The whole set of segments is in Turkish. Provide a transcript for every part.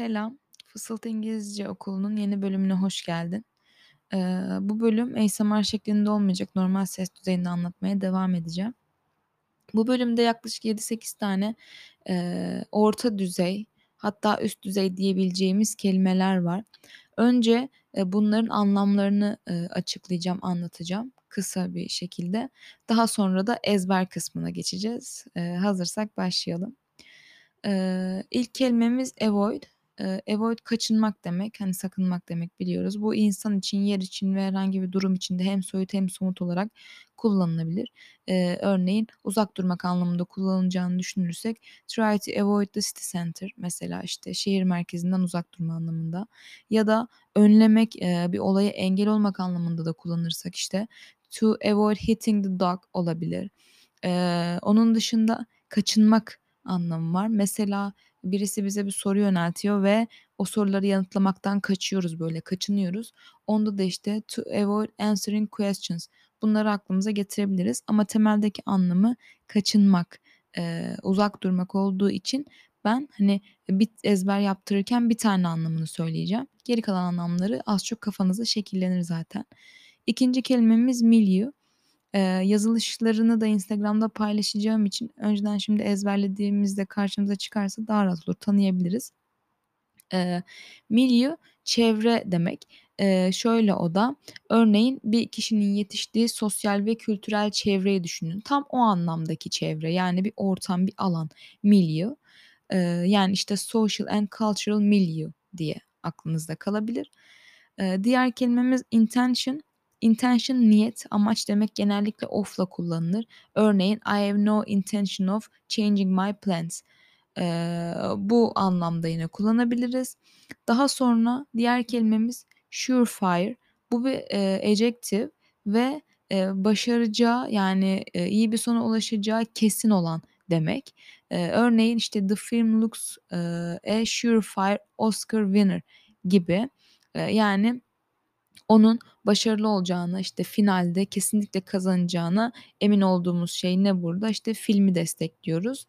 Selam, Fısıltı İngilizce Okulu'nun yeni bölümüne hoş geldin. Eee, bu bölüm ASMR şeklinde olmayacak, normal ses düzeyinde anlatmaya devam edeceğim. Bu bölümde yaklaşık 7-8 tane, eee, orta düzey hatta üst düzey diyebileceğimiz kelimeler var. Önce, eee, bunların anlamlarını, ııı, açıklayacağım, anlatacağım kısa bir şekilde. Daha sonra da ezber kısmına geçeceğiz. Eee, hazırsak başlayalım. Eee, ilk kelimemiz avoid. Eee, avoid kaçınmak demek, hani, sakınmak demek biliyoruz. Bu insan için, yer için ve herhangi bir durum için de hem soyut hem somut olarak kullanılabilir. Eee, örneğin uzak durmak anlamında kullanılacağını düşünürsek try to avoid the city center mesela, işte, şehir merkezinden uzak durma anlamında ya da önlemek, eee, bir olaya engel olmak anlamında da kullanırsak, işte, to avoid hitting the dog olabilir. Eee, onun dışında kaçınmak anlamı var. Mesela birisi bize bir soru yöneltiyor ve o soruları yanıtlamaktan kaçıyoruz, böyle kaçınıyoruz. Onda da, işte, to avoid answering questions bunları aklımıza getirebiliriz ama temeldeki anlamı kaçınmak, eee, uzak durmak olduğu için ben, hani, bit ezber yaptırırken bir tane anlamını söyleyeceğim. Geri kalan anlamları az çok kafanızda şekillenir zaten. 2'nci kelimemiz milieu. Yazılışlarını da Instagram'da paylaşacağım için önceden şimdi ezberlediğimizde karşımıza çıkarsa daha rahat olur, tanıyabiliriz. Eee, milieu çevre demek. Eee, şöyle o da, örneğin bir kişinin yetiştiği sosyal ve kültürel çevreyi düşünün. Tam o anlamdaki çevre, yani bir ortam, bir alan, milieu. Eee, yani, işte, social and cultural milieu diye aklınızda kalabilir. Eee, diğer kelimemiz intention. Intention niyet, amaç demek genellikle of'la kullanılır. Örneğin I have no intention of changing my plans. Eee, bu anlamda yine kullanabiliriz. Daha sonra diğer kelimemiz surefire. Bu bir, eee, adjective ve, eee, başaracağı, yani, eee, iyi bir sona ulaşacağı kesin olan demek. Eee, örneğin, işte, the film looks, eee, a surefire Oscar winner gibi. Eee, yani onun başarılı olacağına, işte, finalde kesinlikle kazanacağına emin olduğumuz şey ne burada? İşte, filmi destekliyoruz.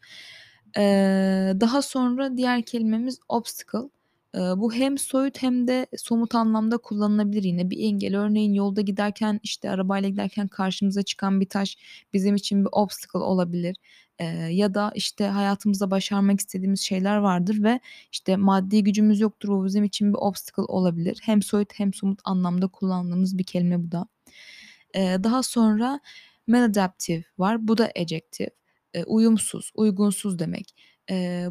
Eee, daha sonra diğer kelimemiz obstacle. Bu hem soyut hem de somut anlamda kullanılabilir yine. Bir engel, örneğin yolda giderken, işte, arabayla giderken karşımıza çıkan bir taş bizim için bir obstacle olabilir. Eee, ya da, işte, hayatımızda başarmak istediğimiz şeyler vardır ve, işte, maddi gücümüz yoktur, bu bizim için bir obstacle olabilir. Hem soyut hem somut anlamda kullandığımız bir kelime bu da. Eee, daha sonra maladaptive var. Bu da adjective. Eee, uyumsuz, uygunsuz demek.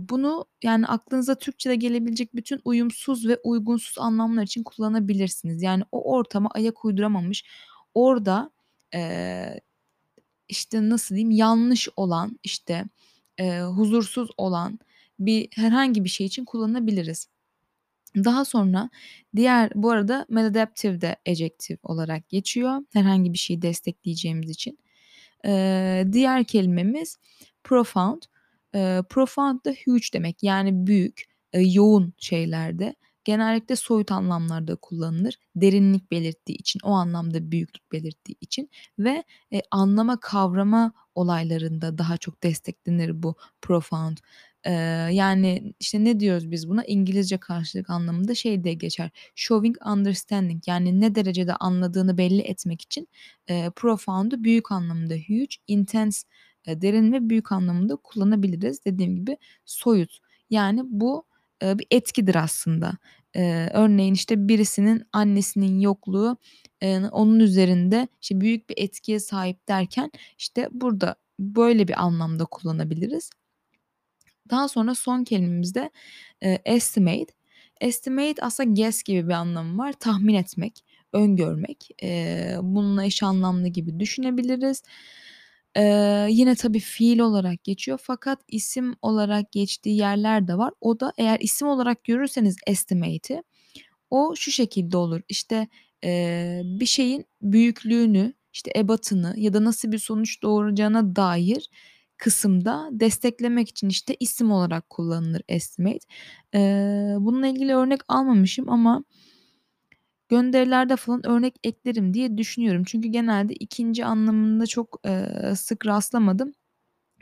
Bunu, yani, aklınıza Türkçede gelebilecek bütün uyumsuz ve uygunsuz anlamlar için kullanabilirsiniz. Yani, o ortama ayak uyduramamış, orada, eee, işte, nasıl diyeyim, yanlış olan, işte, eee, huzursuz olan bir herhangi bir şey için kullanabiliriz. Daha sonra diğer bu arada maladaptive de adjective olarak geçiyor, herhangi bir şeyi destekleyeceğimiz için. Eee, diğer kelimemiz profound. Eee, profound da huge demek, yani büyük, eee, yoğun şeylerde. Genellikle soyut anlamlarda kullanılır. Derinlik belirttiği için, o anlamda büyüklük belirttiği için ve, eee, anlama, kavrama olaylarında daha çok desteklenir bu profound. Eee, yani, işte, ne diyoruz biz buna? İngilizce karşılık anlamında şey diye geçer, showing understanding yani ne derecede anladığını belli etmek için, eee, profound'u büyük anlamında huge, intense, eee, derin ve büyük anlamında kullanabiliriz. Dediğim gibi soyut. Yani bu, eee, bir etkidir aslında. Eee, örneğin, işte, birisinin annesinin yokluğu, eee, onun üzerinde, işte, büyük bir etkiye sahip derken, işte, burada böyle bir anlamda kullanabiliriz. Daha sonra son kelimemiz de, eee, estimate. Estimate aslında guess gibi bir anlamı var. Tahmin etmek, öngörmek. Eee, bununla eş anlamlı gibi düşünebiliriz. Eee, yine tabii fiil olarak geçiyor fakat isim olarak geçtiği yerler de var. O da eğer isim olarak görürseniz estimate'i o şu şekilde olur. İşte, eee, bir şeyin büyüklüğünü, işte, ebatını ya da nasıl bir sonuç doğuracağına dair kısımda desteklemek için, işte, isim olarak kullanılır estimate. Eee, bununla ilgili örnek almamışım ama gönderilerde falan örnek eklerim diye düşünüyorum. Çünkü genelde 2'nci anlamında çok, eee, sık rastlamadım.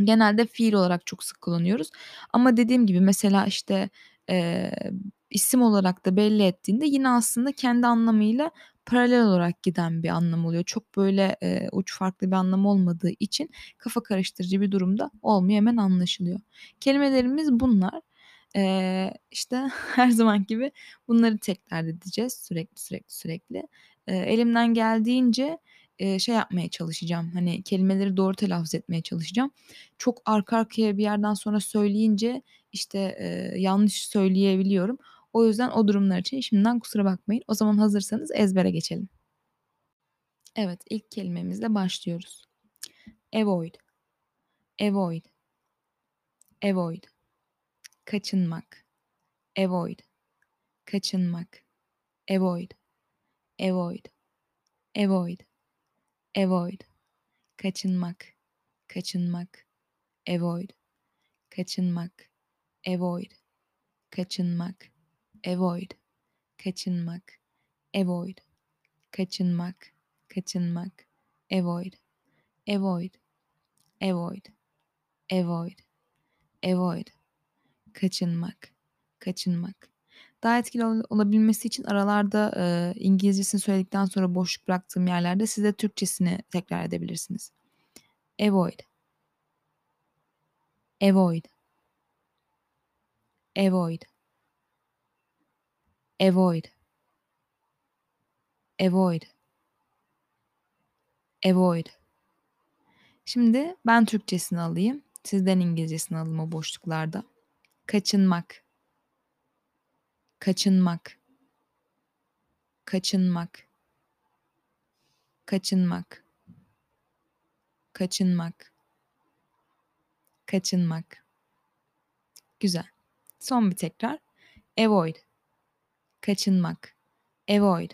Genelde fiil olarak çok sık kullanıyoruz ama dediğim gibi mesela, işte, eee, isim olarak da belli ettiğinde yine aslında kendi anlamıyla paralel olarak giden bir anlam oluyor. Çok böyle, eee, uç farklı bir anlam olmadığı için kafa karıştırıcı bir durum da olmuyor, hemen anlaşılıyor. Kelimelerimiz bunlar. Eee, işte her zamanki gibi bunları tekrar edeceğiz sürekli, sürekli, sürekli. Eee, elimden geldiğince, eee, şey yapmaya çalışacağım, hani, kelimeleri doğru telaffuz etmeye çalışacağım. Çok arka arkaya bir yerden sonra söyleyince, işte, eee, yanlış söyleyebiliyorum. O yüzden o durumlar için şimdiden kusura bakmayın. O zaman hazırsanız ezbere geçelim. Evet, ilk kelimemizle başlıyoruz. Avoid, avoid, avoid, kaçınmak, avoid, kaçınmak, avoid, avoid, avoid, avoid, kaçınmak, kaçınmak, avoid, kaçınmak, avoid, kaçınmak, avoid, kaçınmak, avoid, kaçınmak, kaçınmak, avoid, avoid, avoid, avoid, avoid, kaçınmak, kaçınmak. Daha etkili ol olabilmesi için aralarda, eee, İngilizcesini söyledikten sonra boşluk bıraktığım yerlerde siz de Türkçesini tekrar edebilirsiniz. Avoid. Avoid. Avoid. Avoid. Avoid. Avoid. Şimdi ben Türkçesini alayım. Sizden İngilizcesini alayım o boşluklarda. Kaçınmak. Kaçınmak. Kaçınmak. Kaçınmak. Kaçınmak. Kaçınmak. Güzel. Son bir tekrar. Avoid. Kaçınmak. Avoid.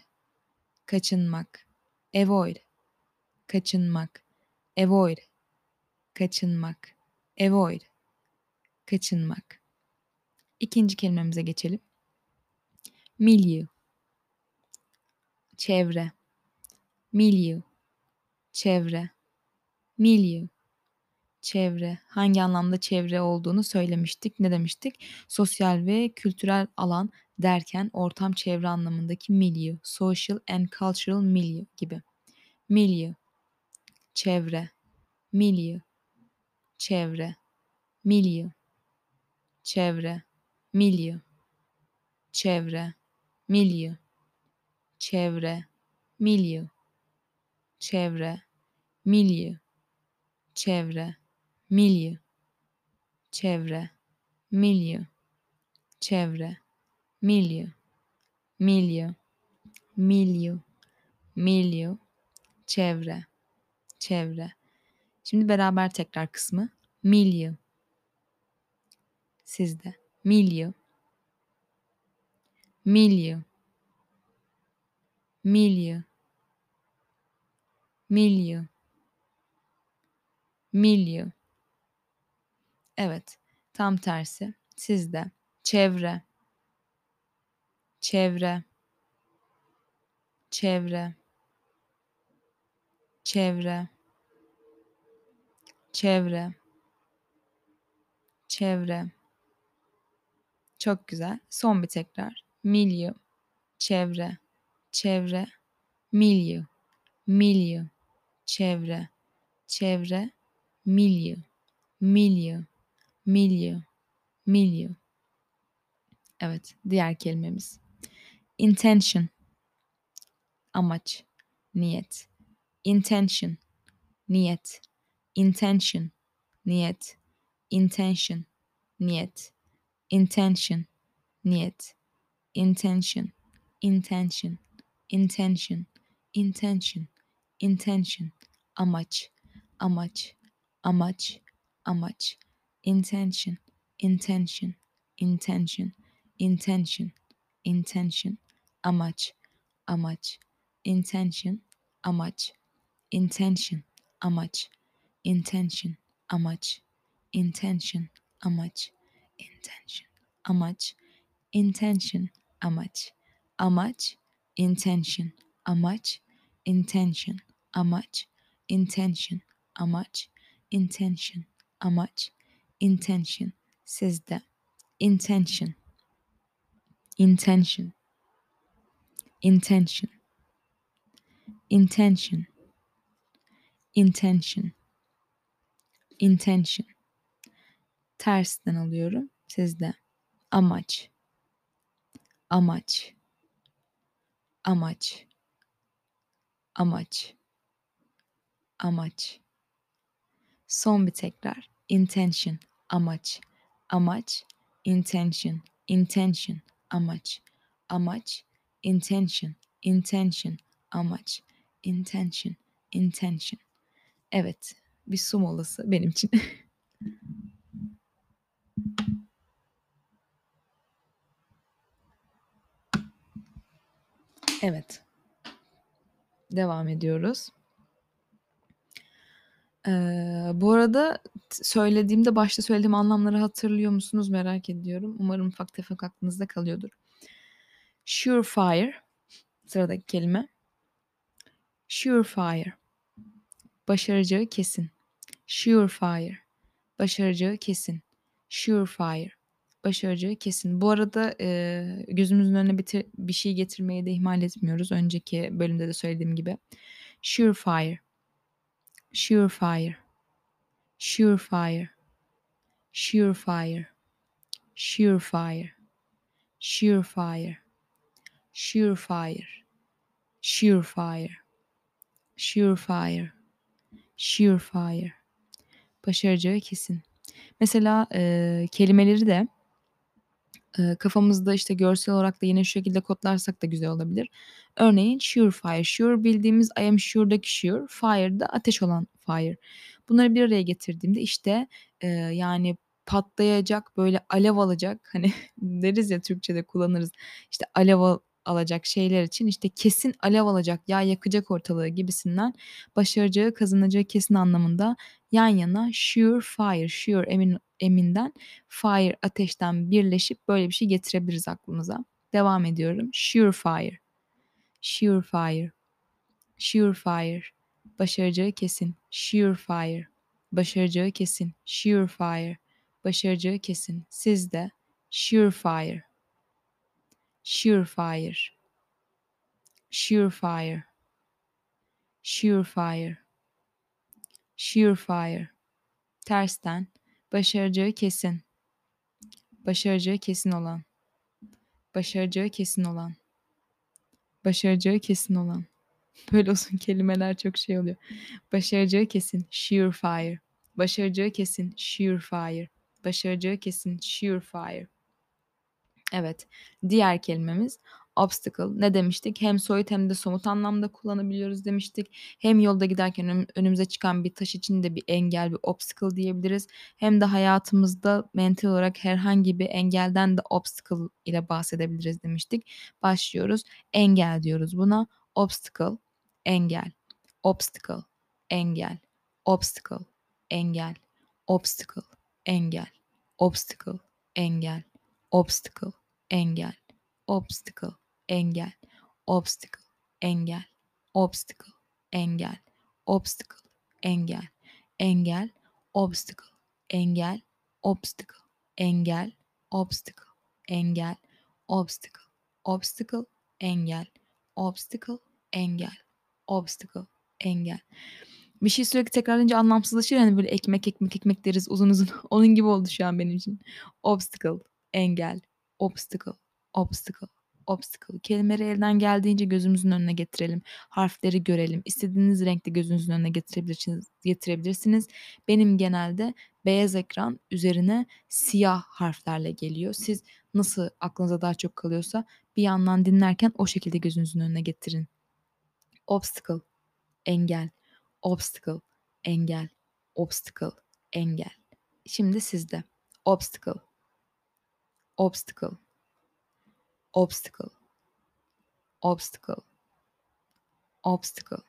Kaçınmak. Avoid. Kaçınmak. Avoid. Kaçınmak. Avoid. Kaçınmak. İkinci kelimemize geçelim. Milieu. Çevre. Milieu. Çevre. Milieu. Çevre. Hangi anlamda çevre olduğunu söylemiştik. Ne demiştik? Sosyal ve kültürel alan derken ortam çevre anlamındaki milieu. Social and cultural milieu gibi. Milieu. Çevre. Milieu. Çevre. Milieu. Çevre. Milieu. Çevre. Milieu. Çevre. Milieu. Çevre. Milieu. Çevre. Milieu. Çevre. Milieu. Çevre. Milieu. Milieu. Milieu. Milieu. Çevre. Çevre. Şimdi beraber tekrar kısmı. Milieu. Sizde. Milieu. Milieu. Milieu. Milieu. Milieu. Evet. Tam tersi. Sizde. Çevre. Çevre. Çevre. Çevre. Çevre. Çevre. Çok güzel. Son bir tekrar. Milieu. Çevre. Çevre. Milieu. Milieu. Çevre. Çevre. Milieu. Milieu. Milieu. Milieu. Evet, diğer kelimemiz. Intention. Amaç, niyet. Intention. Niyet. Intention. Niyet. Intention. Niyet. Intention. Niyet. Intention. Intention. Intention. Intention. Intention. Amaç. Amaç. Amaç. Amaç. Intention. Intention. Intention. Intention. Intention. Amaç. Amaç. Intention. Amaç. Intention. Amaç. Intention. Amaç. Intention. Amaç. Intention. Amaç. Intention. Amaç. Amaç. Intention. Amaç. Intention. Amaç. Intention. Amaç. Intention. Amaç. Intention. Sizde. Intention. intention intention intention intention intention tersten alıyorum. Sizde. Amaç. Amaç. Amaç. Amaç. Amaç. Son bir tekrar. İntention. Amaç. Amaç. İntention. İntention. Amaç. Amaç. İntention. İntention. Amaç. İntention. İntention. Evet. Bir su molası benim için evet devam ediyoruz Eee, bu arada söylediğimde başta söylediğim anlamları hatırlıyor musunuz merak ediyorum. Umarım ufak tefek aklınızda kalıyordur. Surefire sıradaki kelime. Surefire başaracağı kesin. Surefire başaracağı kesin. Surefire başaracağı kesin. Bu arada e, gözümüzün önüne bir, bir şey getirmeyi de ihmal etmiyoruz. Önceki bölümde de söylediğim gibi. Surefire surefire surefire surefire surefire surefire surefire surefire surefire surefire başaracağı kesin. Mesela e, kelimeleri de e, kafamızda işte görsel olarak da yine şu şekilde kodlarsak da güzel olabilir. Örneğin surefire, sure bildiğimiz I am sure'daki sure, fire da ateş olan fire. Bunları bir araya getirdiğimde işte e, yani patlayacak böyle alev alacak hani deriz ya Türkçe'de kullanırız işte alev alacak şeyler için işte kesin alev alacak ya yakacak ortalığı gibisinden başaracağı kazanacağı kesin anlamında yan yana sure fire sure emin eminden fire ateşten birleşip böyle bir şey getirebiliriz aklımıza. Devam ediyorum. Sure fire. Sure fire. Sure fire. Başaracağı kesin. Sure fire. Başaracağı kesin. Sure fire. Başaracağı kesin. Sizde sure fire. Sure fire. Sure fire. Sure fire. Sure fire. Tersten başaracağı kesin. Başaracağı kesin olan. Başaracağı kesin olan. Başaracağı kesin olan. Böyle uzun kelimeler çok şey oluyor. Başaracağı kesin. Sure fire. Başaracağı kesin. Sure fire. Başaracağı kesin. Sure fire. Evet. Diğer kelimemiz obstacle. Ne demiştik? Hem soyut hem de somut anlamda kullanabiliyoruz demiştik. Hem yolda giderken önümüze çıkan bir taş için de bir engel, bir obstacle diyebiliriz. Hem de hayatımızda mental olarak herhangi bir engelden de obstacle ile bahsedebiliriz demiştik. Başlıyoruz. Engel diyoruz buna. Obstacle, engel. Obstacle, engel. Obstacle, engel. Obstacle, engel. Obstacle, engel. Obstacle, engel. Obstacle, engel, obstacle, engel, obstacle, engel, obstacle, engel, engel, obstacle, engel, obstacle, engel, obstacle, engel, obstacle, obstacle, engel, obstacle, engel, obstacle, engel. Bir şey sürekli tekrarlayınca anlamsızlaşır hani böyle ekmek ekmek ekmek deriz uzun uzun. Onun gibi oldu şu an benim için. Obstacle, engel, obstacle, obstacle, obstacle. Kelimeleri elden geldiğince gözümüzün önüne getirelim. Harfleri görelim. İstediğiniz renkte gözünüzün önüne getirebilirsiniz. getirebilirsiniz. Benim genelde beyaz ekran üzerine siyah harflerle geliyor. Siz nasıl aklınıza daha çok kalıyorsa bir yandan dinlerken o şekilde gözünüzün önüne getirin. Obstacle, engel. Obstacle, engel. Obstacle, engel. Şimdi sizde. Obstacle. Obstacle obstacle. Obstacle. Obstacle.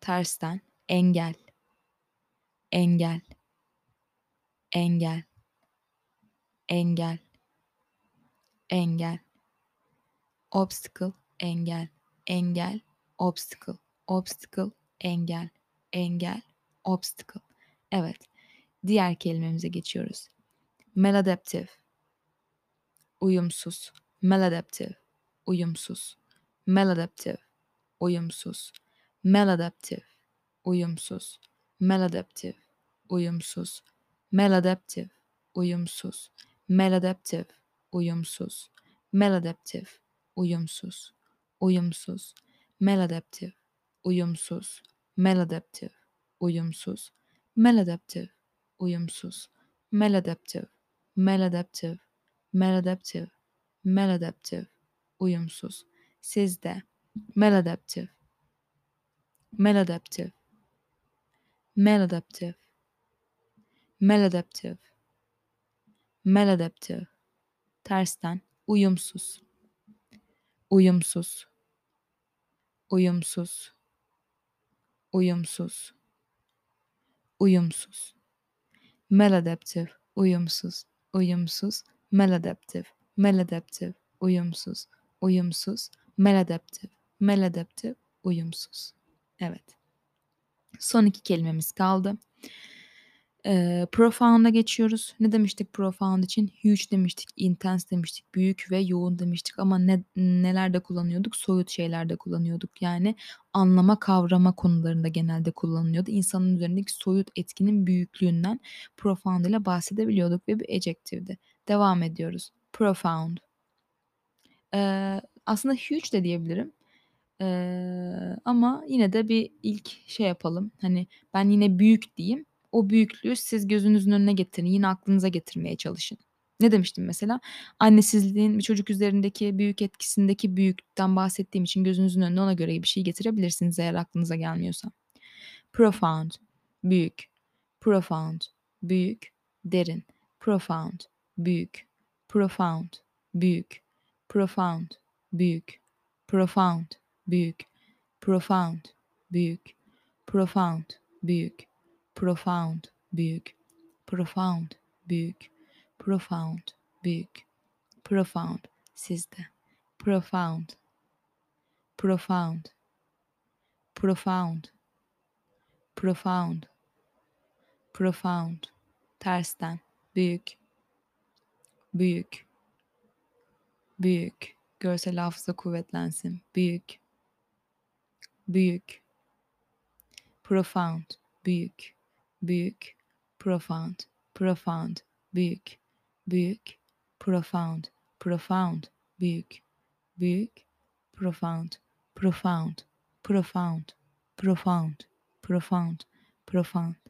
Tersten. Engel. Engel. Engel. Engel. Engel. Obstacle. Engel. Engel. Obstacle. Obstacle. Engel. Engel. Obstacle. Evet. Diğer kelimemize geçiyoruz. Maladaptive uyumsuz maladaptive, uyumsuz, maladaptive, uyumsuz, maladaptive, uyumsuz, maladaptive, uyumsuz, maladaptive, uyumsuz, maladaptive, uyumsuz, maladaptive, uyumsuz, uyumsuz, maladaptive, uyumsuz, maladaptive, uyumsuz, maladaptive, uyumsuz, maladaptive, maladaptive, maladaptive, maladaptive, uyumsuz, sizde, maladaptive, maladaptive, maladaptive, maladaptive, maladaptive, tersten, uyumsuz, uyumsuz, uyumsuz, uyumsuz, uyumsuz, maladaptive, uyumsuz, uyumsuz, maladaptive, maladaptive, uyumsuz, uyumsuz, maladaptive, maladaptive, uyumsuz. Evet. Son iki kelimemiz kaldı. Eee, profound'a geçiyoruz. Ne demiştik profound için? Huge demiştik, intense demiştik, büyük ve yoğun demiştik ama ne nelerde kullanıyorduk? Soyut şeylerde kullanıyorduk. Yani anlama, kavrama konularında genelde kullanılıyordu. İnsanın üzerindeki soyut etkinin büyüklüğünden profound ile bahsedebiliyorduk ve bir adjective'di. Devam ediyoruz. Profound. Eee, aslında huge de diyebilirim. Eee, ama yine de bir ilk şey yapalım. Hani ben yine büyük diyeyim. O büyüklüğü siz gözünüzün önüne getirin. Yine aklınıza getirmeye çalışın. Ne demiştim mesela? Annesizliğin bir çocuk üzerindeki büyük etkisindeki büyüklükten bahsettiğim için gözünüzün önüne ona göre bir şey getirebilirsiniz eğer aklınıza gelmiyorsa. Profound, büyük. Profound, büyük, derin. Profound, büyük. Profound, büyük. Profound, büyük. Profound, büyük. Profound, büyük. Profound, büyük. Profound, büyük. Profound, büyük. Profound, büyük. Profound, sizde. Profound. Profound. Profound. Profound. Profound. Tersten. Büyük. Büyük. Büyük. Görsel hafıza kuvvetlensin. Büyük. Büyük. Profound. Büyük. Büyük. Profound. Profound. Büyük. Büyük. Profound. Profound. Büyük. Büyük. Profound. Profound. Profound. Profound. Profound. Profound.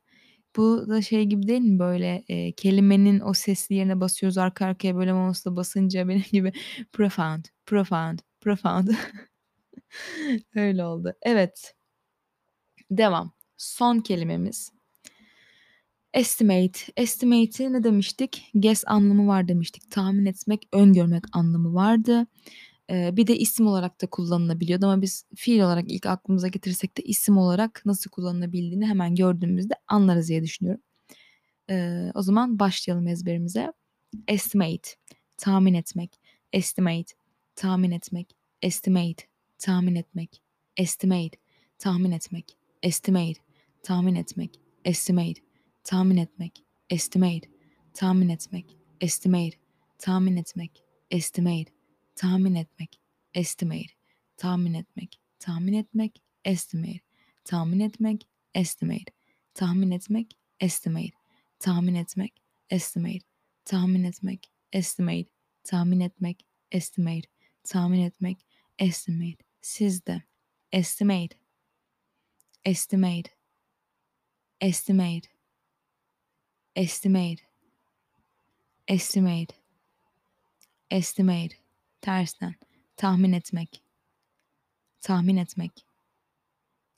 Bu da şey gibi değil mi böyle, eee, kelimenin o sesli yerine basıyoruz arka arkaya böyle mouse'la basınca benim gibi profound, profound, profound. Öyle oldu. Evet. Devam. Son kelimemiz. Estimate. Estimate'i ne demiştik? Guess anlamı var demiştik. Tahmin etmek, öngörmek anlamı vardı. Bir de isim olarak da kullanılabiliyordu ama biz fiil olarak ilk aklımıza getirirsek de isim olarak nasıl kullanılabildiğini hemen gördüğümüzde anlarız diye düşünüyorum. O zaman başlayalım ezberimize. Estimate, tahmin etmek. Estimate, tahmin etmek. Estimate, tahmin etmek. Estimate, tahmin etmek. Estimate, tahmin etmek. Estimate, tahmin etmek. Estimate, tahmin etmek. Estimate, tahmin etmek. Estimate, tahmin etmek. Estimate, tahmin etmek. Tahmin etmek. Estimate, tahmin etmek. Estimate, tahmin etmek. Estimate, tahmin etmek. Estimate, tahmin etmek. Estimate, tahmin etmek. Estimate, tahmin etmek. Estimate. Sizde. Estimate. Estimate. Estimate. Estimate. Estimate. Estimate. Tersten. Tahmin etmek. Tahmin etmek.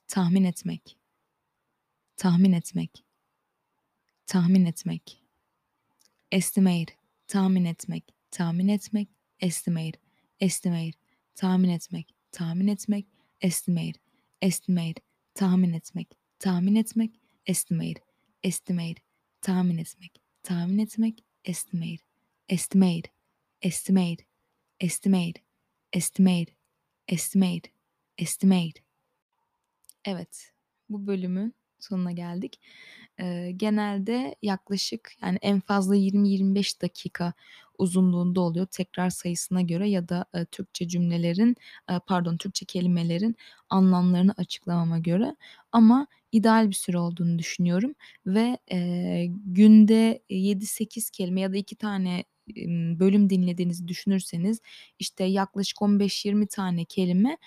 Tahmin etmek. Tahmin etmek. Tahmin etmek. Estimate. Tahmin etmek. Tahmin etmek. Estimate. Estimate. Tahmin etmek. Tahmin etmek. Estimate. Estimate. Tahmin etmek. Tahmin etmek. Estimate. Estimate. Tahmin etmek. Tahmin etmek. Estimate. Estimate. Estimate. Estimate. Estimate. Estimate. Estimate. Evet. Bu bölümün sonuna geldik. Eee, genelde yaklaşık yani en fazla 20-25 dakika uzunluğunda oluyor tekrar sayısına göre ya da, eee, Türkçe cümlelerin, eee, pardon Türkçe kelimelerin anlamlarını açıklamama göre ama ideal bir süre olduğunu düşünüyorum ve, eee, günde 7-8 kelime ya da 2 tane, bölüm dinlediğinizi düşünürseniz, işte, yaklaşık 15-20 tane kelime,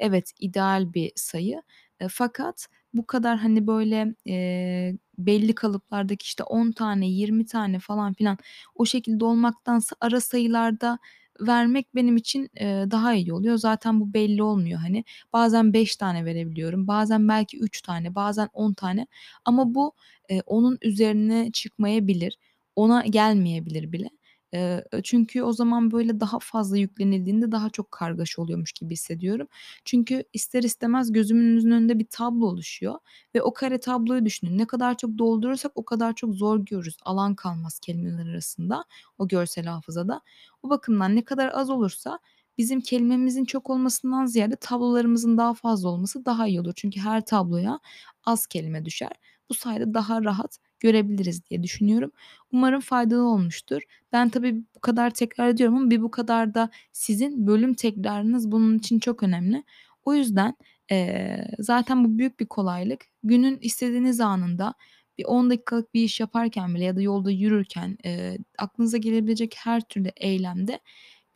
evet, ideal bir sayı. Eee, fakat bu kadar, hani, böyle, eee, belli kalıplardaki, işte, 10 tane, 20 tane falan filan o şekilde olmaktansa ara sayılarda vermek benim için, eee, daha iyi oluyor. Zaten bu belli olmuyor, hani. Bazen 5 tane verebiliyorum, bazen belki 3 tane, bazen 10 tane ama bu, eee, 10'un üzerine çıkmayabilir, 10'a gelmeyebilir bile. Eee, çünkü o zaman, böyle, daha fazla yüklenildiğinde daha çok kargaşa oluyormuş gibi hissediyorum. Çünkü ister istemez gözümüzün önünde bir tablo oluşuyor ve o kare tabloyu düşünün. Ne kadar çok doldurursak o kadar çok zor görürüz. Alan kalmaz kelimeler arasında, o görsel hafızada. O bakımdan ne kadar az olursa bizim kelimemizin çok olmasından ziyade tablolarımızın daha fazla olması daha iyi olur. Çünkü her tabloya az kelime düşer. Bu sayede daha rahat görebiliriz diye düşünüyorum. Umarım faydalı olmuştur. Ben tabii bu kadar tekrar ediyorum ama bir bu kadar da sizin bölüm tekrarınız bunun için çok önemli. O yüzden, eee, zaten bu büyük bir kolaylık. Günün istediğiniz anında bir 10 dakikalık bir iş yaparken bile ya da yolda yürürken, eee, aklınıza gelebilecek her türlü eylemde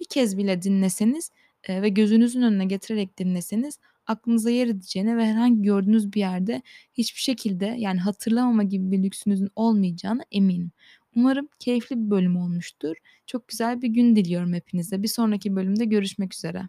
bir kez bile dinleseniz, eee, ve gözünüzün önüne getirerek dinleseniz aklınıza yer edeceğine ve herhangi gördüğünüz bir yerde hiçbir şekilde, yani, hatırlamama gibi bir lüksünüzün olmayacağına eminim. Umarım keyifli bir bölüm olmuştur. Çok güzel bir gün diliyorum hepinize. Bir sonraki bölümde görüşmek üzere.